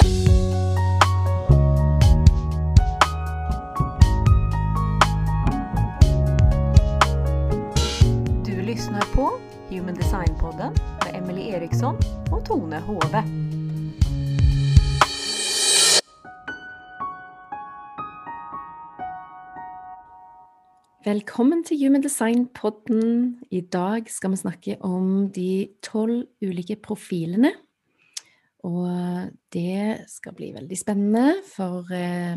Du lyssnar på Human Design-podden med Emily Eriksson och Tone Hove. Velkommen til Human Design-podden. I dag skal vi snakke om de tolv ulike profilene. Og eh, det skal bli veldig spennende, for eh,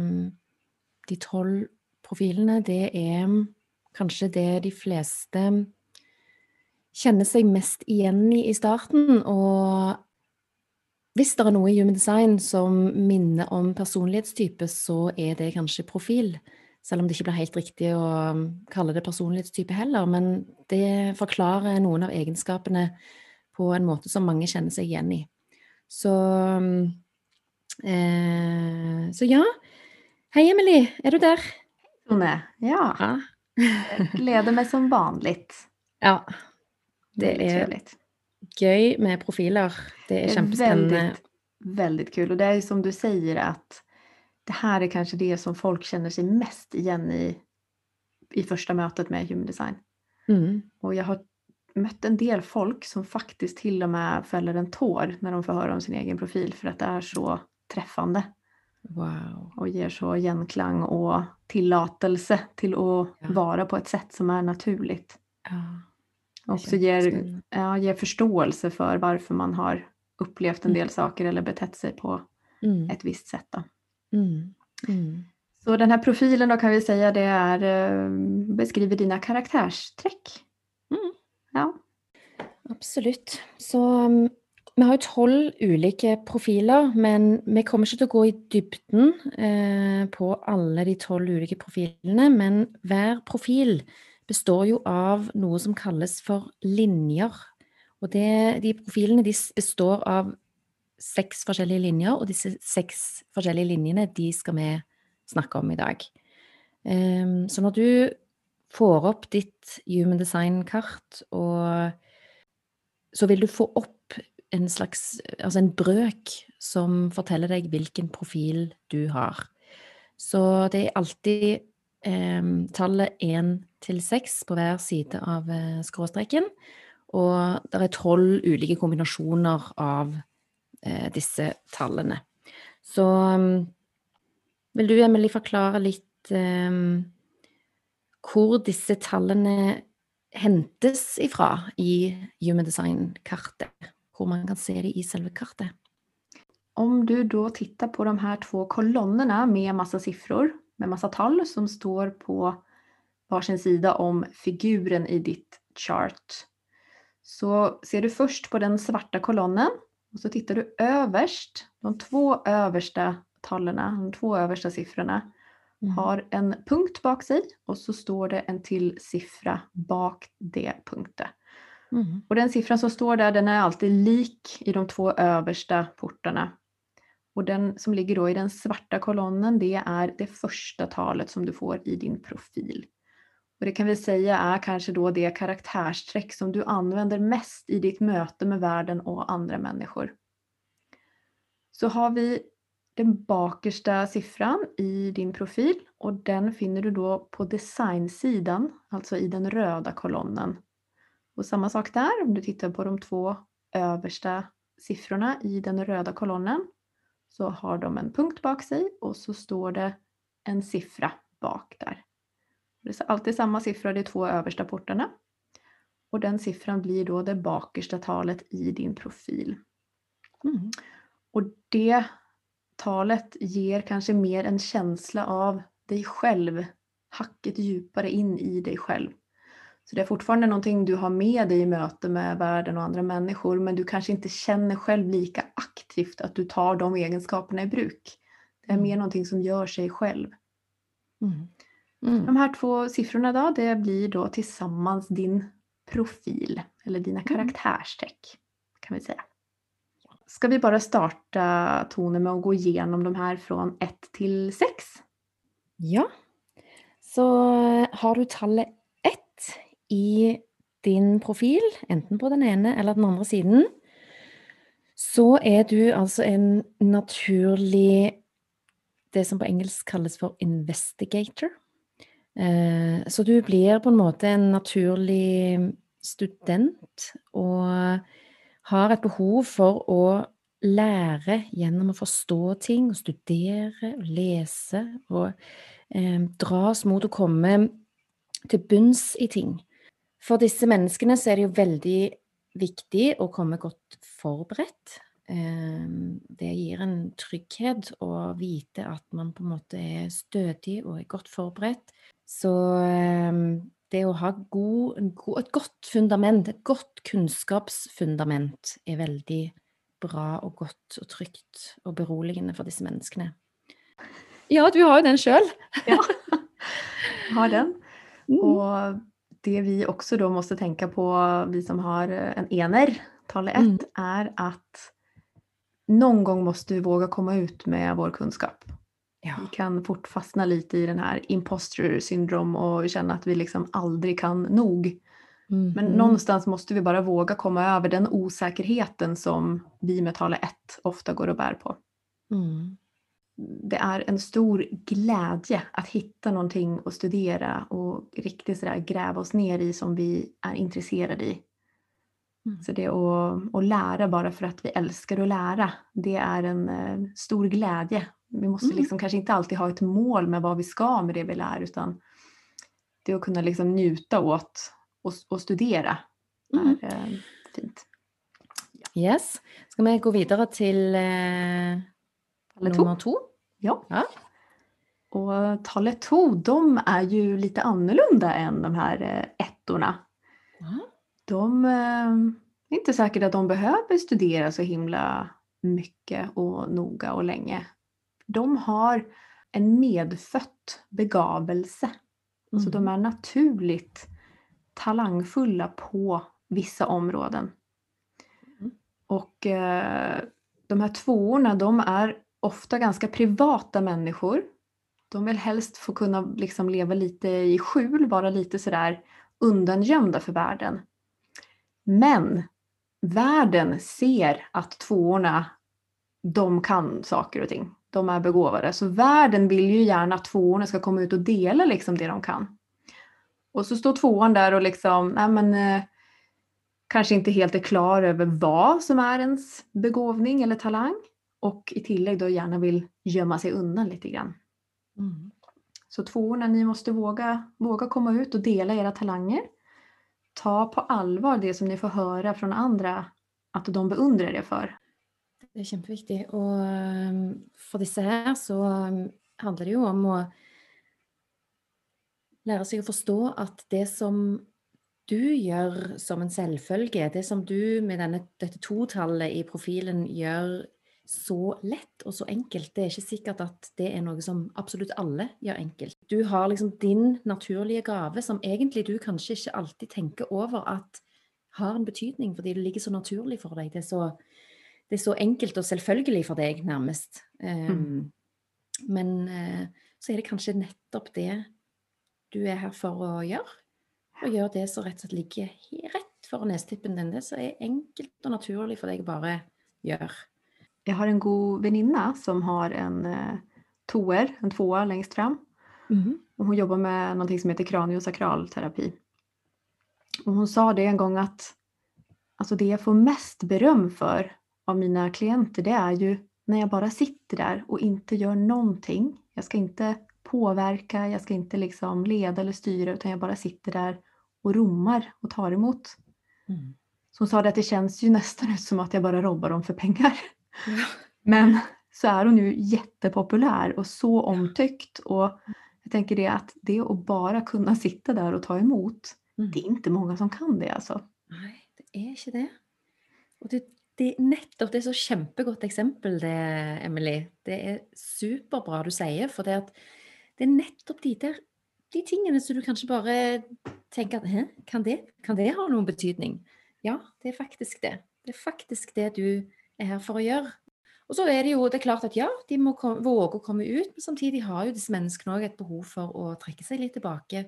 de tolv profilene, det er kanskje det de fleste kjenner seg mest igjen i i starten. Og hvis det er noe i Human Design som minner om personlighetstype, så er det kanskje profil. Selv om det ikke blir helt riktig å ehm, kalle det personlighetstype heller. Men det forklarer noen av egenskapene på en måte som mange kjenner seg igjen i. Så eh, Så ja. Hei, Emily. Er du der? Tone, ja. Ja. Jag gleder mig som vanligt. ja. Det er trevligt. gøy med profiler. Det Det är kjempespennende. väldigt, väldigt kul. Och det är som du säger att det här är kanske det som folk känner sig mest igen i i första mötet med human design. Mm. Och jag har mött en del folk som faktiskt till och med fäller en tår när de får höra om sin egen profil för att det är så träffande Wow. och ger så genklang och tilllatelse till att Ja. vara på ett sätt som är naturligt. Ja. Och också ger, ja, ger förståelse för varför man har upplevt en Mm. del saker eller betett sig på Mm. ett visst sätt. Mm. Mm. Så den här profilen då kan vi säga det är, eh, beskriver dina karaktärsträck. Ja. Absolutt. Så um, vi har jo tolv ulike profiler, men vi kommer ikke til å gå i dybden eh, på alle de tolv ulike profilene. Men hver profil består jo av noe som kalles for linjer. Og det, de profilene de består av seks forskjellige linjer, og disse seks forskjellige linjene de skal vi snakke om i dag. Um, så når du får opp ditt Human Design-kart og så vil du få opp en slags Altså en brøk som forteller deg hvilken profil du har. Så det er alltid eh, tallet én til seks på hver side av eh, skråstreken. Og det er tolv ulike kombinasjoner av eh, disse tallene. Så ehm, vil du, Emily, forklare litt eh, hvor disse tallene hentes ifra i Human Design-kartet. Hvor man kan se det i selve kartet. Om du då tittar på de här två kolonnerna med massa siffror, med massa tal som står på varsin sida om figuren i ditt chart. Så ser du först på den svarta kolonnen och så tittar du överst, de två översta talen, de två översta siffrorna har en punkt bak sig och så står det en till siffra bak det punkten. Mm. Och den siffran som står där den är alltid lik i de två översta portarna. Och den som ligger då i den svarta kolonnen det är det första talet som du får i din profil. Och det kan vi säga är kanske då det karaktärsträck som du använder mest i ditt möte med världen och andra människor. Så har vi den bakersta siffran i din profil och den finner du då på designsidan, alltså i den röda kolonnen. Och samma sak där, om du tittar på de två översta siffrorna i den röda kolonnen så har de en punkt bak sig och så står det en siffra bak där. Det är alltid samma siffra, de två översta portarna. Och den siffran blir då det bakersta talet i din profil. Mm. Och det talet ger kanske mer en känsla av dig själv, hacket djupare in i dig själv. Så det är fortfarande någonting du har med dig i möte med världen och andra människor men du kanske inte känner själv lika aktivt att du tar de egenskaperna i bruk. Det är mer Mm. någonting som gör sig själv. Mm. Mm. De här två siffrorna då, det blir då tillsammans din profil eller dina karaktärsträck kan vi säga. Ska vi bara starta Tone med att gå igenom de här från 1 till 6? Ja. Så eh, har du tallet 1 i din profil, enten på den ene eller den andra sidan, så är du alltså en naturlig Det som på engelska kallas för investigator. Eh, så du blir på en måte en naturlig student och har et behov for å lære gjennom å forstå ting, og studere og lese, og eh, dras mot å komme til bunns i ting. For disse menneskene så er det jo veldig viktig å komme godt forberedt. Eh, det gir en trygghet å vite at man på en måte er stødig og er godt forberedt. Så eh, det å ha god, et godt fundament, et godt kunnskapsfundament, er veldig bra og godt og trygt og beroligende for disse menneskene. Ja, du har jo den sjøl. ja, har den. Mm. Och det vi också då måste tänka på, vi som har en ener, tal 1, mm. är att någon gång måste vi våga komma ut med vår kunskap. Ja. Vi kan fort fastna lite i den här imposter syndrom och känna att vi liksom aldrig kan nog. Mm. Men någonstans måste vi bara våga komma över den osäkerheten som vi med tala 1 ofta går och bär på. Mm det är en stor glädje att hitta någonting att studera och riktigt sådär gräva oss ner i som vi är intresserade i. Mm. Så det att, att lära bara för att vi älskar att lära, det är en uh, stor glädje. Vi måste mm. liksom kanske inte alltid ha ett mål med vad vi ska med det vi lär utan det att kunna liksom njuta åt och, och studera mm. är uh, fint. Ja. Yes. Ska vi gå vidare till uh Nummer to. Ja. ja. Och talet to, de är ju lite annorlunda än de här eh, ettorna. Mm. De eh, är inte säkert att de behöver studera så himla mycket och noga och länge. De har en medfött begavelse. Mm. Så de är naturligt talangfulla på vissa områden. Mm. Och eh, de här tvåorna de är ofta ganska privata människor. De vill helst få kunna liksom leva lite i skjul, vara lite sådär undangömda för världen. Men världen ser att tvåorna, de kan saker och ting. De är begåvade. Så världen vill ju gärna att tvåorna ska komma ut och dela liksom det de kan. Och så står tvåan där och liksom, nej men, eh, kanske inte helt är klar över vad som är ens begåvning eller talang och i tillägg då gärna vill gömma sig undan lite grann. Mm. Så tvåorna, ni måste våga, våga komma ut och dela era talanger. Ta på allvar det som ni får höra från andra att de beundrar er för. Det är jätteviktigt Og for ehm, för her här så handler handlar det ju om att lära sig att förstå att det som du gör som en selvfølge, det som du med denne, dette totallet i profilen gör så lett og så enkelt. Det er ikke sikkert at det er noe som absolutt alle gjør enkelt. Du har liksom din naturlige gave som egentlig du kanskje ikke alltid tenker over at har en betydning, fordi det ligger så naturlig for deg. Det er så, det er så enkelt og selvfølgelig for deg, nærmest. Um, mm. Men uh, så er det kanskje nettopp det du er her for å gjøre. Og gjøre det som rett og slett ligger rett foran nestippen din. Det som er enkelt og naturlig for deg å bare gjøre jag har en god väninna som har en eh, toer, en tvåa längst fram. Mm. Och hon jobbar med någonting som heter kraniosakralterapi. Och hon sa det en gång att alltså det jag får mest beröm för av mina klienter det är ju när jag bara sitter där och inte gör någonting. Jag ska inte påverka, jag ska inte liksom leda eller styra utan jag bara sitter där och romar och tar emot. Mm. Hon sa det att det känns ju nästan ut som att jag bara robbar dem för pengar. Men så är hon ju jättepopulär och så omtyckt. Och jag tänker det att det att bara kunna sitta där och ta emot, mm. det är inte många som kan det alltså. Nej, det är inte det. Och det, det, nettopp, det er så kjempegodt exempel det, Emily. Det är superbra du säger, For det, det är nettopp de der de tingene som du kanske tenker tänker att kan det, kan det ha någon betydning? Ja, det är faktiskt det. Det är faktiskt det du er her for å gjøre. Og så er det jo det er klart at ja, de må komme, våge å komme ut, men samtidig har jo disse menneskene òg et behov for å trekke seg litt tilbake.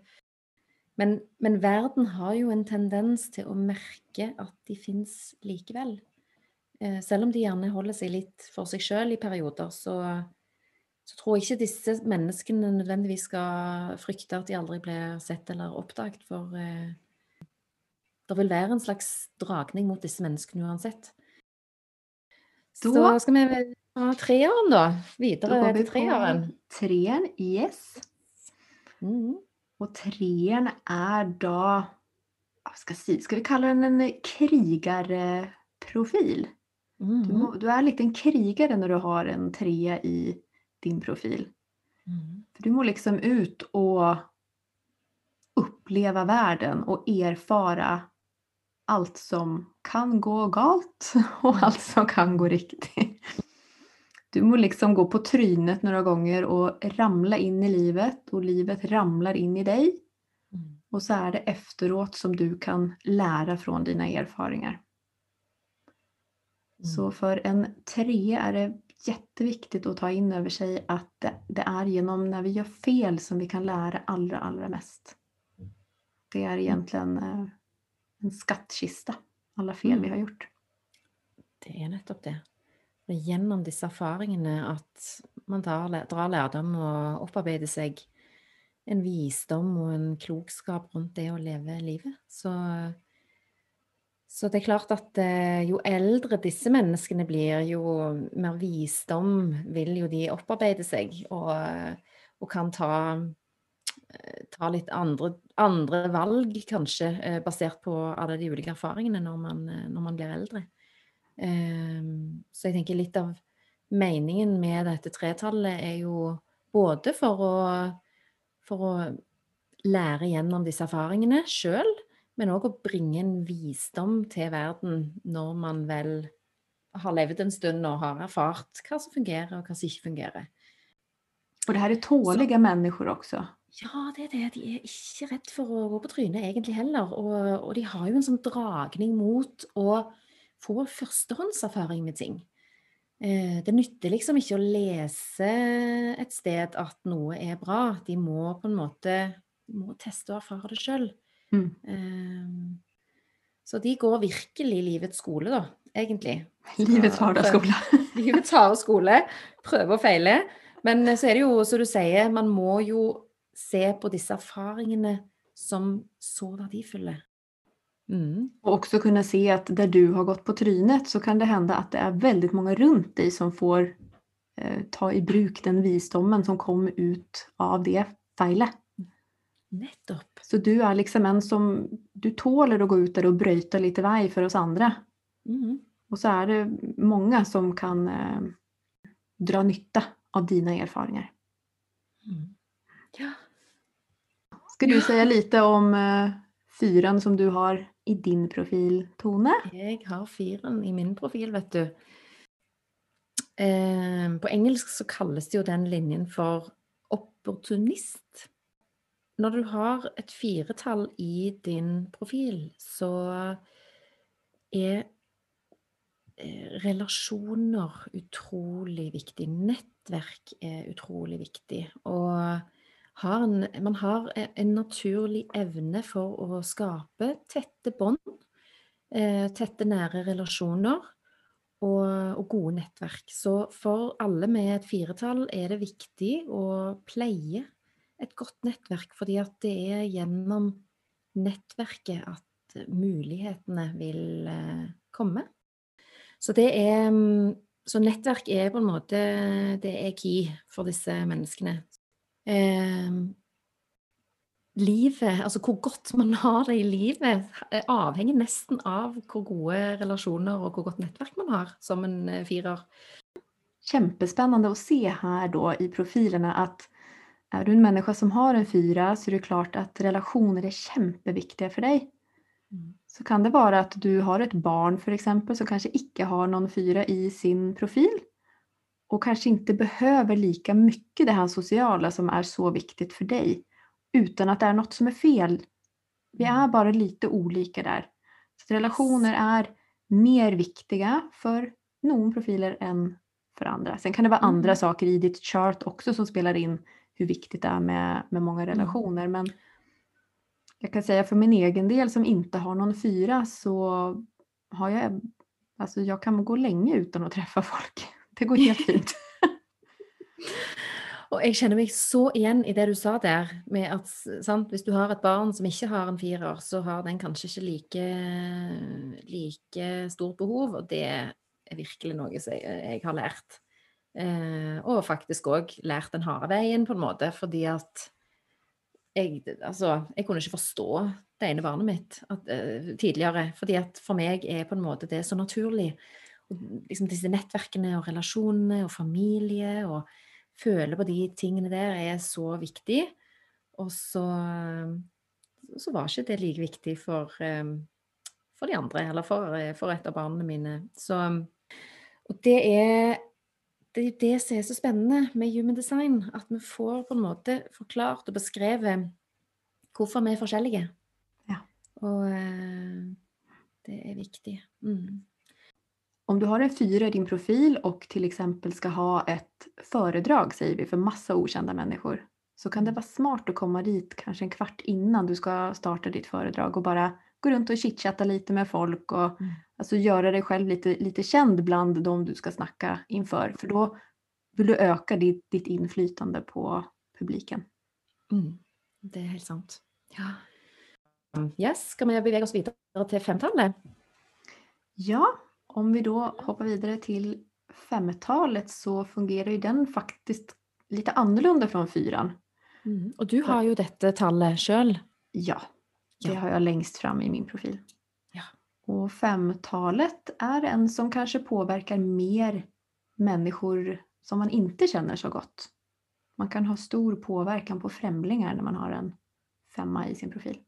Men, men, verden har jo en tendens til å merke at de fins likevel. Eh, selv om de gjerne holder seg litt for seg sjøl i perioder, så, så tror jeg ikke disse menneskene nødvendigvis skal frykte at de aldri blir sett eller oppdaget, for eh, det vil være en slags dragning mot disse menneskene uansett. Så Da- skal vi ta treeren, da. Videre vi til treeren. treeren, yes. Mhm. Och treeren är då, vad ska, jag säga, ska vi kalla den en krigarprofil? Du, du är lite en krigare när du har en trea i din profil. Mhm. För du må liksom ut och uppleva världen och erfara allt som kan gå galt och allt som kan gå riktigt. Du må liksom gå på trynet några gånger och ramla in i livet och livet ramlar in i dig. Mm. Och så är det efteråt som du kan lära från dina erfarenheter. Så för en trea är det jätteviktigt att ta in över sig att det, det är genom när vi gör fel som vi kan lära allra, allra mest. Det är egentligen eh, en skattkista, alla fel Mm. vi har gjort. Det er nettopp det. Det er gjennom disse erfaringene at man tar, drar lærdom og opparbeider seg en visdom og en klokskap rundt det å leve livet. Så, så det er klart at eh, jo eldre disse menneskene blir, jo mer visdom vil jo de opparbeide seg, og, og kan ta, eh, ta litt andre, andre valg, kanskje, eh, basert på alle de ulike erfaringene når man, når man blir eldre. Ehm, så jeg tenker litt av meningen med dette tretallet er jo både for å, for å lære gjennom disse erfaringene sjøl, men òg å bringe en visdom til verden når man vel har levd en stund og har erfart hva som fungerer og hva som ikke fungerer. Och det här är tåliga människor också. Ja, det er det. De er ikke redd for å gå på trynet egentlig heller. Og, og de har jo en sånn dragning mot å få førstehåndserfaring med ting. Eh, det nytter liksom ikke å lese et sted at noe er bra. De må på en måte må teste og erfare det sjøl. Mm. så de går virkelig livets skole, da, egentlig. Livets Ja, vardagsskola. Livets harde skole. Prøve og feile. Men så er det jo, som du sier, man må jo se på disse erfaringene som så verdifulle. Mm. Och också kunna se att där du har gått på trynet så kan det hända att det är väldigt många runt dig som får eh, ta i bruk den visdomen som kom ut av det feilet. Nettopp. Så du är liksom en som, du tåler att gå ut där och bryta lite väg för oss andra. Mm. Och så är det många som kan eh, dra nytta av dina erfarenheter. Mm. Ja. Ska du Ja. säga lite om eh, fyran som du har i din profil, Tone? Jeg har firen i min profil, vet du. Eh, på engelsk så kalles det jo den linjen for opportunist. Når du har et firetall i din profil, så er eh, relasjoner utrolig viktig. Nettverk er utrolig viktig. Og har en, man har eh, en naturlig evne for å skape tette bånd, eh, tette nære relasjoner og, og gode nettverk. Så for alle med et firetall er det viktig å pleie et godt nettverk, fordi at det er gjennom nettverket at mulighetene vil eh, komme. Så det er mm, Så nettverk er på en måte Det er key for disse menneskene. Eh, livet, altså hvor godt man har det i livet, eh, avhenger nesten av hvor gode relasjoner og hvor godt nettverk man har som en eh, firer. Kjempespennende å se her då i profilerna att är du en människa som har en fyra så är det klart att relationer är kämpeviktiga för dig. Så kan det vara att du har ett barn för exempel som kanske icke har någon fyra i sin profil och kanske inte behöver lika mycket det här sociala som är så viktigt för dig utan att det är något som är fel. Vi är bara lite olika där. Så relationer är mer viktiga för någon profiler än för andra. Sen kan det vara Mm. andra saker i ditt chart också som spelar in hur viktigt det är med, med många relationer. Men jag kan säga för min egen del som inte har någon fyra så har jag Alltså jag kan gå länge utan att träffa folk. Det går helt fint. Og jeg kjenner meg så igjen i det du sa der, med at sant, hvis du har et barn som ikke har en firer, så har den kanskje ikke like, like stort behov, og det er virkelig noe som jeg, jeg har lært. Eh, og faktisk òg lært den harde veien, på en måte, fordi at jeg, altså, jeg kunne ikke forstå det alltså, ene barnet mitt at, uh, eh, tidligere. fordi at for meg er på en måte det så naturlig. Og, liksom, disse nettverkene og relasjonene og familie og føle på de tingene der er så viktig. Og så, så var ikke det like viktig for, um, for de andre, eller for, eh, for, et av barna mine. Så, og det er det er det som er så spennende med human design. At vi får på en måte forklart og beskrevet hvorfor vi er forskjellige. Ja. Og uh, det är viktigt. Mm. Om du har en fyra i din profil och till exempel ska ha ett föredrag, säger vi, för massa okända människor, så kan det vara smart att komma dit kanske en kvart innan du ska starta ditt föredrag och bara gå runt och chitchatta lite med folk och mm. alltså göra dig själv lite, lite känd bland de du ska snacka inför. För då vill du öka ditt, ditt inflytande på publiken. Mm. Det är helt sant. Ja. Yes, ska vi bevega oss vidare till femtalet? Ja, om vi då hoppar vidare till femtalet så fungerar ju den faktiskt lite annorlunda från fyran. Mm. Och du har ju detta tallet själv. Ja, det ja. har jag längst fram i min profil. Ja. Och femtalet är en som kanske påverkar mer människor som man inte känner så gott. Man kan ha stor påverkan på främlingar när man har en femma i sin profil.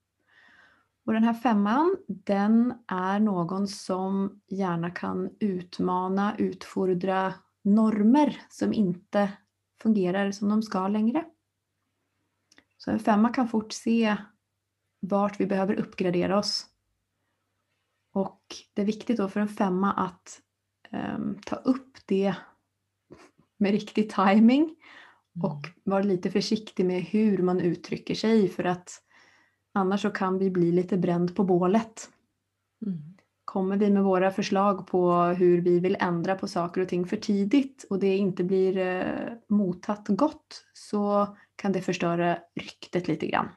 Och den här femman, den är någon som gärna kan utmana, utfordra normer som inte fungerar som de ska längre. Så en femma kan fort se vart vi behöver uppgradera oss. Och det är viktigt då för en femma att um, ta upp det med riktig timing och mm. vara lite försiktig med hur man uttrycker sig för att Annars så kan vi bli lite bränd på bålet. Mm. Kommer vi med våra förslag på hur vi vill ändra på saker och ting för tidigt och det inte blir eh, mottatt gott så kan det förstöra ryktet lite grann.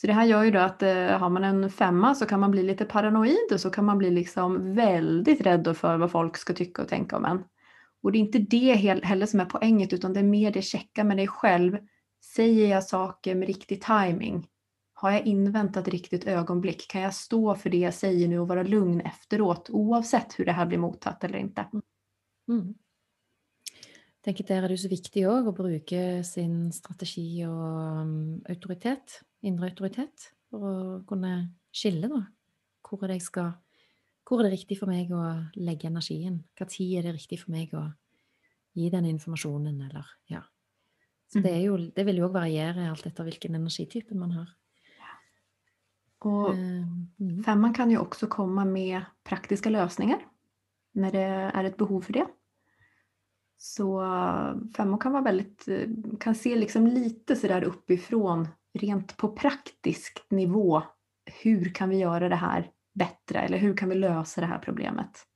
Så det här gör ju då att eh, har man en femma så kan man bli lite paranoid och så kan man bli liksom väldigt rädd för vad folk ska tycka och tänka om en. Och det är inte det heller som är poänget utan det är mer det checka med dig själv. Säger jag saker med riktig timing? Har jag inväntat riktigt ögonblick? Kan jag stå för det jag säger nu och vara lugn efteråt oavsett hur det här blir mottatt eller inte? Mm. mm. Jeg tenker Der er det är så viktig òg å bruke sin strategi og um, mm, autoritet, indre autoritet, for å kunne skille da. Hvor er det, skal, hvor er det riktig for meg å legge energien? Tid er det riktig for meg å gi den informasjonen, eller ja. Så det, mm. jo, det vil jo òg variere alt etter hvilken energitype man har. Och mm. femman kan ju också komma med praktiska lösningar när det är ett behov för det. Så femmor kan vara väldigt, kan se liksom lite sådär uppifrån rent på praktisk nivå. Hur kan vi göra det här bättre eller hur kan vi lösa det här problemet?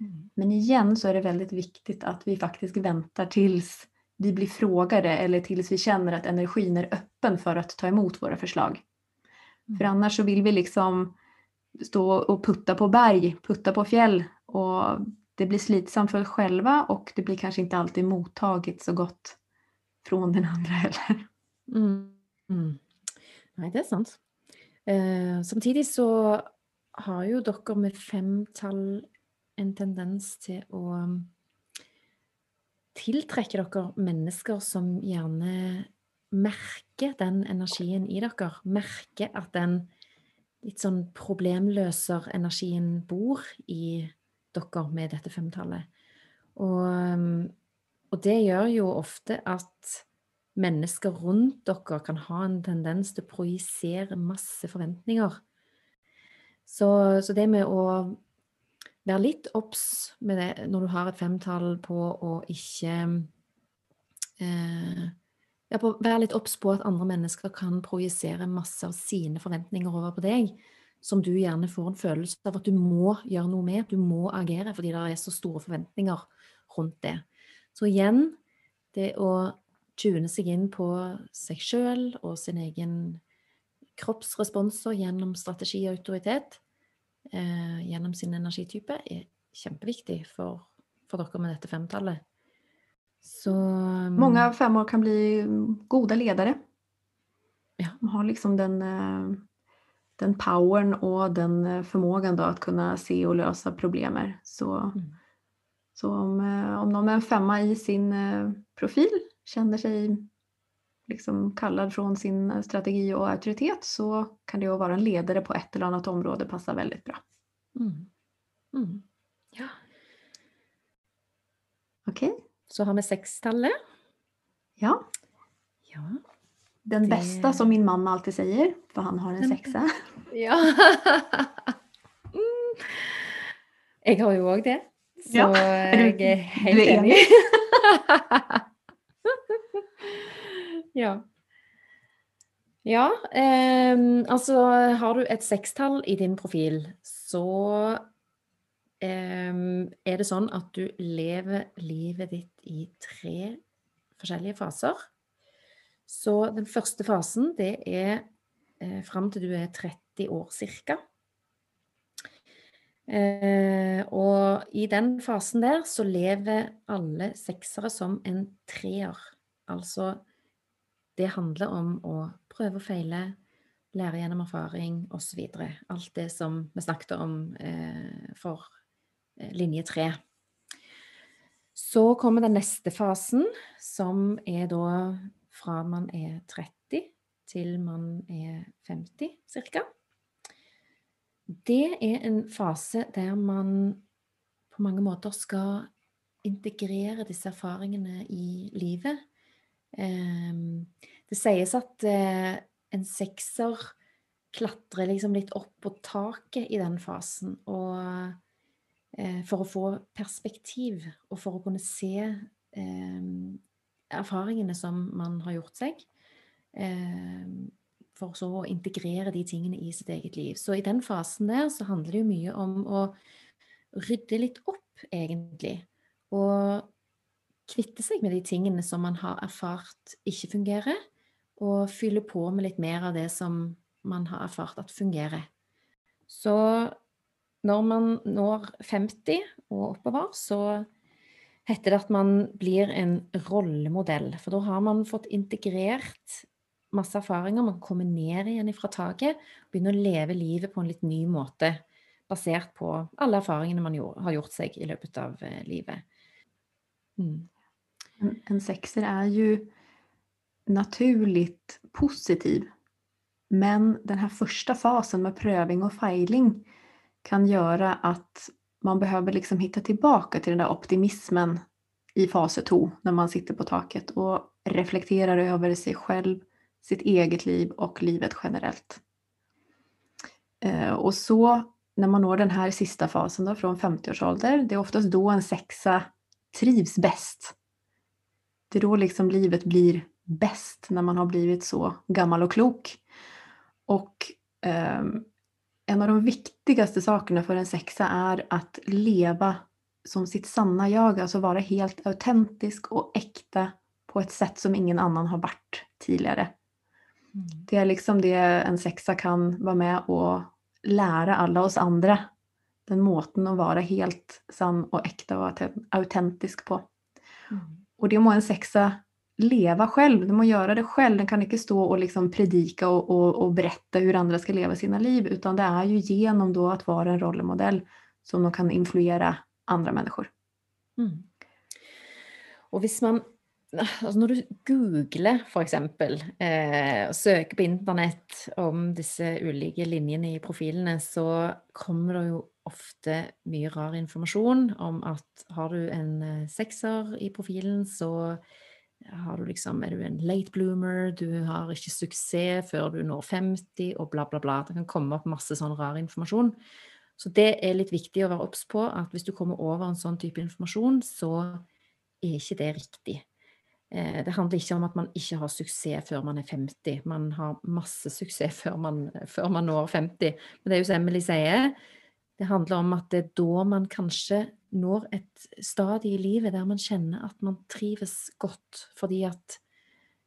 Mm. Men igen så är det väldigt viktigt att vi faktiskt väntar tills vi blir frågade eller tills vi känner att energin är öppen för att ta emot våra förslag. För mm. annars så vill vi liksom stå och putta på berg, putta på fjäll och det blir slitsamt för oss själva och det blir kanske inte alltid mottaget så gott från den andra heller. Mm. Mm. Nej, det är sant. Eh, samtidigt så har ju dere med femtall en tendens till att mm, tiltrekke dere mennesker som gärna merker den energien i dere. Merker at den litt sånn problemløser-energien bor i dere med dette femtallet. Og, mm, og, det gjør jo ofte at mennesker rundt dere kan ha en tendens til å projisere masse forventninger. Så, så det med å være litt obs når du har et femtall på å ikke eh, ja, på, være litt obs på at andre mennesker kan projisere masse av sine forventninger over på deg. som du gjerne får en følelse av at du må gjøre noe med, du må agere, fordi det er så store forventninger rundt det. Så igjen, det å tune seg inn på seg sjøl og sin egen kroppsresponser gjennom strategi og autoritet, eh, gjennom sin energitype, er kjempeviktig for, for dere med dette femtallet. Så Många femmor kan bli goda ledare. Ja. De har liksom den, eh, den powern och den eh, förmågan då att kunna se och lösa problemer. Så, Mm. så om, eh, om någon med en femma i sin profil känner sig liksom kallad från sin strategi och auktoritet så kan det att vara en ledare på ett eller annat område passa väldigt bra. Mm. Mm. Ja. Okej? Så har vi sekstallet. Ja. Ja. Den Det- bästa som min man alltid säger, för han har en Den sexa. ja. mm. Jeg har jo òg det, så Ja, du- er helt enig. ja. Ja, eh, altså har du et sekstall i din profil, så eh, er det sånn at du lever livet ditt i tre forskjellige faser. Så den første fasen, det er eh, fram til du er 30 år cirka. Eh, og i den fasen der så lever alle seksere som en treer. Altså det handler om å prøve og feile, lære gjennom erfaring osv. Alt det som vi snakket om eh, for eh, linje tre. Så kommer den neste fasen, som er da fra man er 30 til man er 50 cirka. Det er en fase der man på mange måter skal integrere disse erfaringene i livet. Ehm, det sägs att eh, en sexer klättrar liksom lite upp på taket i den fasen, och eh, för att få perspektiv, och för att kunna se ehm, erfarenheterna som man har gjort sig. Ehm, för så att integrera de tingene i sitt eget liv. Så i den fasen där så handlar det ju mycket om att rydda lite upp egentligen. Och kvitte seg med de tingene som man har erfart ikke fungerer, og fylle på med litt mer av det som man har erfart at fungerer. Så når man når 50 og oppover, så heter det at man blir en rollemodell. For da har man fått integrert masse erfaringer. Man kommer ned igjen fra taket og begynner å leve livet på en litt ny måte. Basert på alle erfaringene man gjorde, har gjort seg i løpet av eh, livet. Mm. En, en sexer är ju naturligt positiv. Men den här första fasen med prövning och failing kan göra att man behöver liksom hitta tillbaka till den där optimismen i fas 2 när man sitter på taket och reflekterar över sig själv, sitt eget liv och livet generellt. Eh, och så när man når den här sista fasen då, från 50-årsålder, det är oftast då en sexa trivs bäst. Det är då liksom livet blir bäst när man har blivit så gammal och klok. Och ehm, en av de viktigaste sakerna för en sexa är att leva som sitt sanna jag, alltså vara helt autentisk och äkta på ett sätt som ingen annan har varit tidigare. Mm. Det är liksom det en sexa kan vara med och lära alla oss andra. Den måten att vara helt sann och äkta och auten- autentisk på. Mm. Och det må en sexa leva själv, den må göra det själv. Den kan inte stå och liksom predika och, och, och berätta hur andra ska leva sina liv, utan det är ju genom då att vara en rollmodell som de kan influera andra människor. Mm. Och hvis man alltså när du googlar för exempel, eh, söker på internet om dessa olika linjerna i profilerna så kommer det ju ofte mye rar informasjon om at har du en eh, sekser i profilen, så har du liksom, er du en late bloomer, du har ikke suksess før du når 50, og bla, bla, bla. Det kan komme opp masse sånn rar informasjon. Så det er litt viktig å være obs på at hvis du kommer over en sånn type informasjon, så er ikke det riktig. Eh, det handler ikke om at man ikke har suksess før man er 50. Man har masse suksess før man, før man når 50. Men det er jo som Emily sier, det handler om at det er da man kanskje når et stadie i livet der man kjenner at man trives godt, fordi at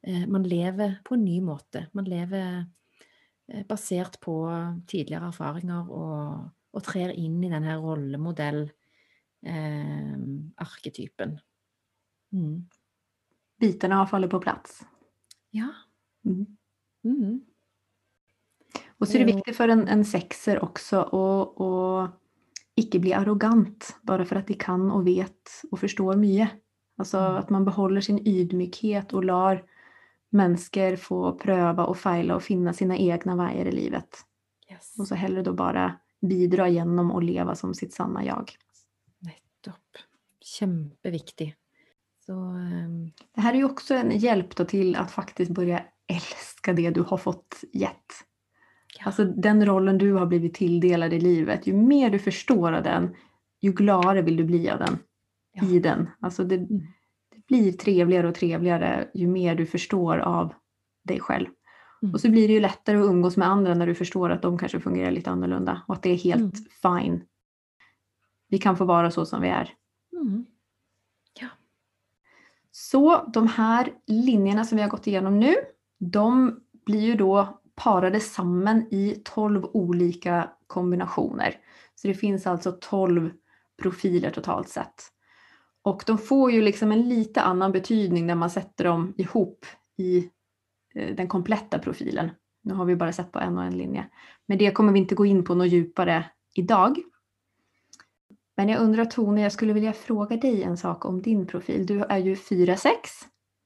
eh, man lever på en ny måte. Man lever eh, basert på tidligere erfaringer og, og trer inn i denne rollemodell-arketypen. Eh, mm. Bitarna har fallit på plats. Ja. Mm. Mm. Och så är det Jo. viktigt för en, en sexer också att, att icke bli arrogant bara för att de kan och vet och förstår mycket. Alltså Mm. att man behåller sin ydmykhet och lar människor få pröva och fejla och finna sina egna vägar i livet. Yes. Och så hellre då bara bidra genom att leva som sitt sanna jag. Nettopp. Kjempeviktig. Så ehm, Det här är ju också en hjälp då till att faktiskt börja älska det du har fått gett. Ja. Alltså den rollen du har blivit tilldelad i livet, ju mer du förstår av den, ju gladare vill du bli av den, Ja. i den. Alltså det, Mm. det blir trevligare och trevligare ju mer du förstår av dig själv. Mm. Och så blir det ju lättare att umgås med andra när du förstår att de kanske fungerar lite annorlunda och att det är helt fine. Vi kan få vara så som vi är. Mm. Så de här linjerna som vi har gått igenom nu, de blir ju då parade samman i 12 olika kombinationer. Så det finns alltså 12 profiler totalt sett. Och de får ju liksom en lite annan betydning när man sätter dem ihop i eh, den kompletta profilen. Nu har vi bara sett på en och en linje. Men det kommer vi inte gå in på något djupare idag. Men jag undrar Tone, jag skulle vilja fråga dig en sak om din profil. Du är ju 4-6.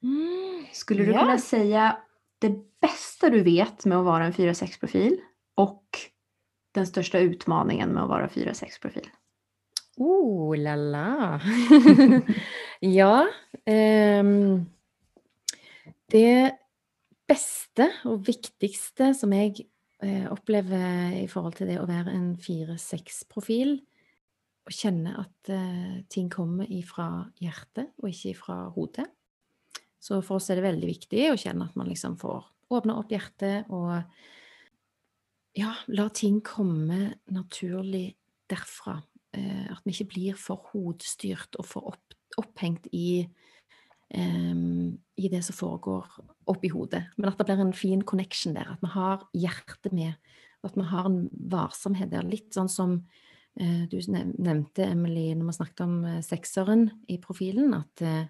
Mm. Skulle du Ja. kunna säga det bästa du vet med att vara en 4-6-profil och den största utmaningen med att vara 4-6-profil? Oh la la. ja. ehm, det beste og viktigste som jeg eh, opplever i forhold til det å være en 4-6-profil, å kjenne at eh, ting kommer ifra hjertet og ikke ifra hodet. Så for oss er det veldig viktig å kjenne at man liksom får åpne opp hjertet og ja, la ting komme naturlig derfra. Eh, at vi ikke blir for hodestyrt og for opp, opphengt i, eh, i det som foregår oppi hodet. Men at det blir en fin connection der. At vi har hjertet med. Og at vi har en varsomhet der. Litt sånn som eh, du nämnde nevnte, Emily, når vi snakket om eh, sekseren i profilen. At, eh,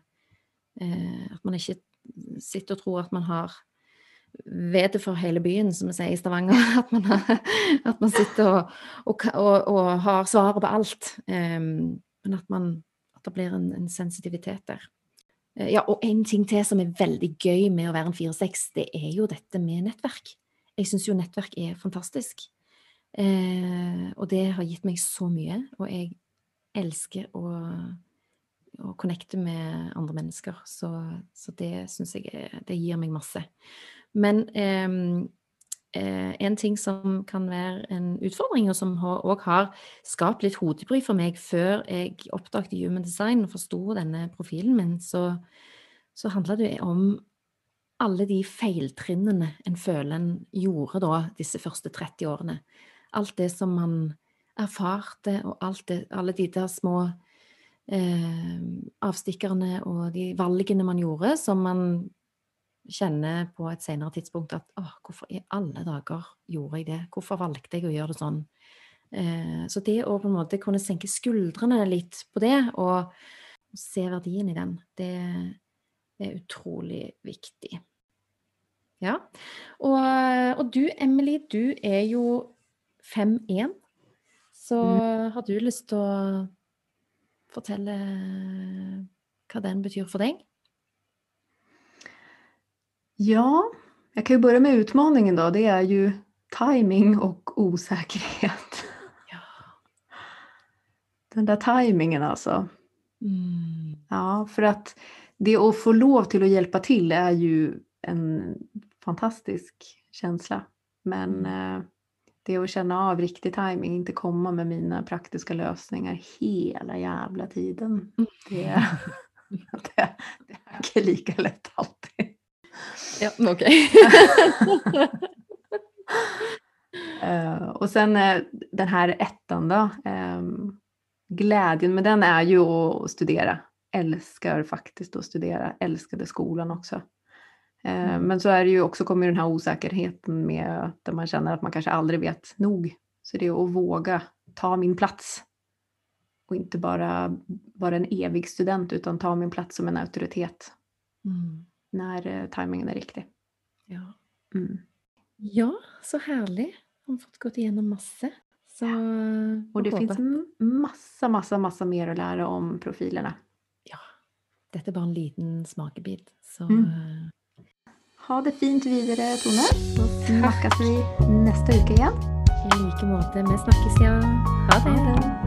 Eh, at man ikke sitter og tror at man har vettet for hele byen, som vi sier i Stavanger. At man, har, at man sitter og, og, og, og har svaret på alt. Ehm, men at, man, at det blir en, en sensitivitet der. Eh, Ja, og en ting til som er veldig gøy med å være en 4-6, det er jo dette med nettverk. Jeg syns jo nettverk er fantastisk. Eh, og det har gitt meg så mye. Og jeg elsker å, å connecte med andre mennesker. Så, så det syns jeg det gir meg masse. Men em, eh, en ting som kan være en utfordring, og som òg har skapt litt hodebry for meg før jeg oppdaget human design og forsto denne profilen min, så, så handla det om alle de feiltrinnene en føler en gjorde da disse første 30 årene. Alt det som man erfarte, og alt det, alle de der små eh, avstikkerne og de valgene man gjorde, som man kjenner på et senere tidspunkt at åh, hvorfor i alle dager gjorde jeg det? Hvorfor valgte jeg å gjøre det sånn? Eh, så det å på en måte kunne senke skuldrene litt på det, og se verdien i den, det er utrolig viktig. Ja. Og, og du, Emily, du er jo 5-1. Så har du lyst til å fortelle hva den betyr for deg? Ja, jag kan ju börja med utmaningen då. Det är ju timing och osäkerhet. Ja. Den där timingen alltså. Mm. Ja, för att det att få lov till att hjälpa till är ju en fantastisk känsla. Men eh, det att känna av riktig timing, inte komma med mina praktiska lösningar hela jävla tiden. Det, det, det tänker lika lätt alltid. Ja, okej. Eh, och sen eh, den här ettan då. ehm, glädjen med den är ju att studera. Älskar faktiskt att studera. Älskade skolan också. Eh, Mm. Men så är det ju också, kommer den här osäkerheten med där man känner att man kanske aldrig vet nog. Så det är att våga ta min plats. Och inte bara vara en evig student utan ta min plats som en auktoritet Mm. när eh, tajmingen är riktig. Ja. Mm. ja, så härlig. Har fått gått igenom massor. Så, Och det finns massa, massa, massa mer att lära om profilerna. Ja, dette er bare en liten smakebit. Så Mm. Ha det fint videre, Tone. Så snakkes vi neste uke igjen. i like måte. Vi snakkes, ja. Ha det. Ha det.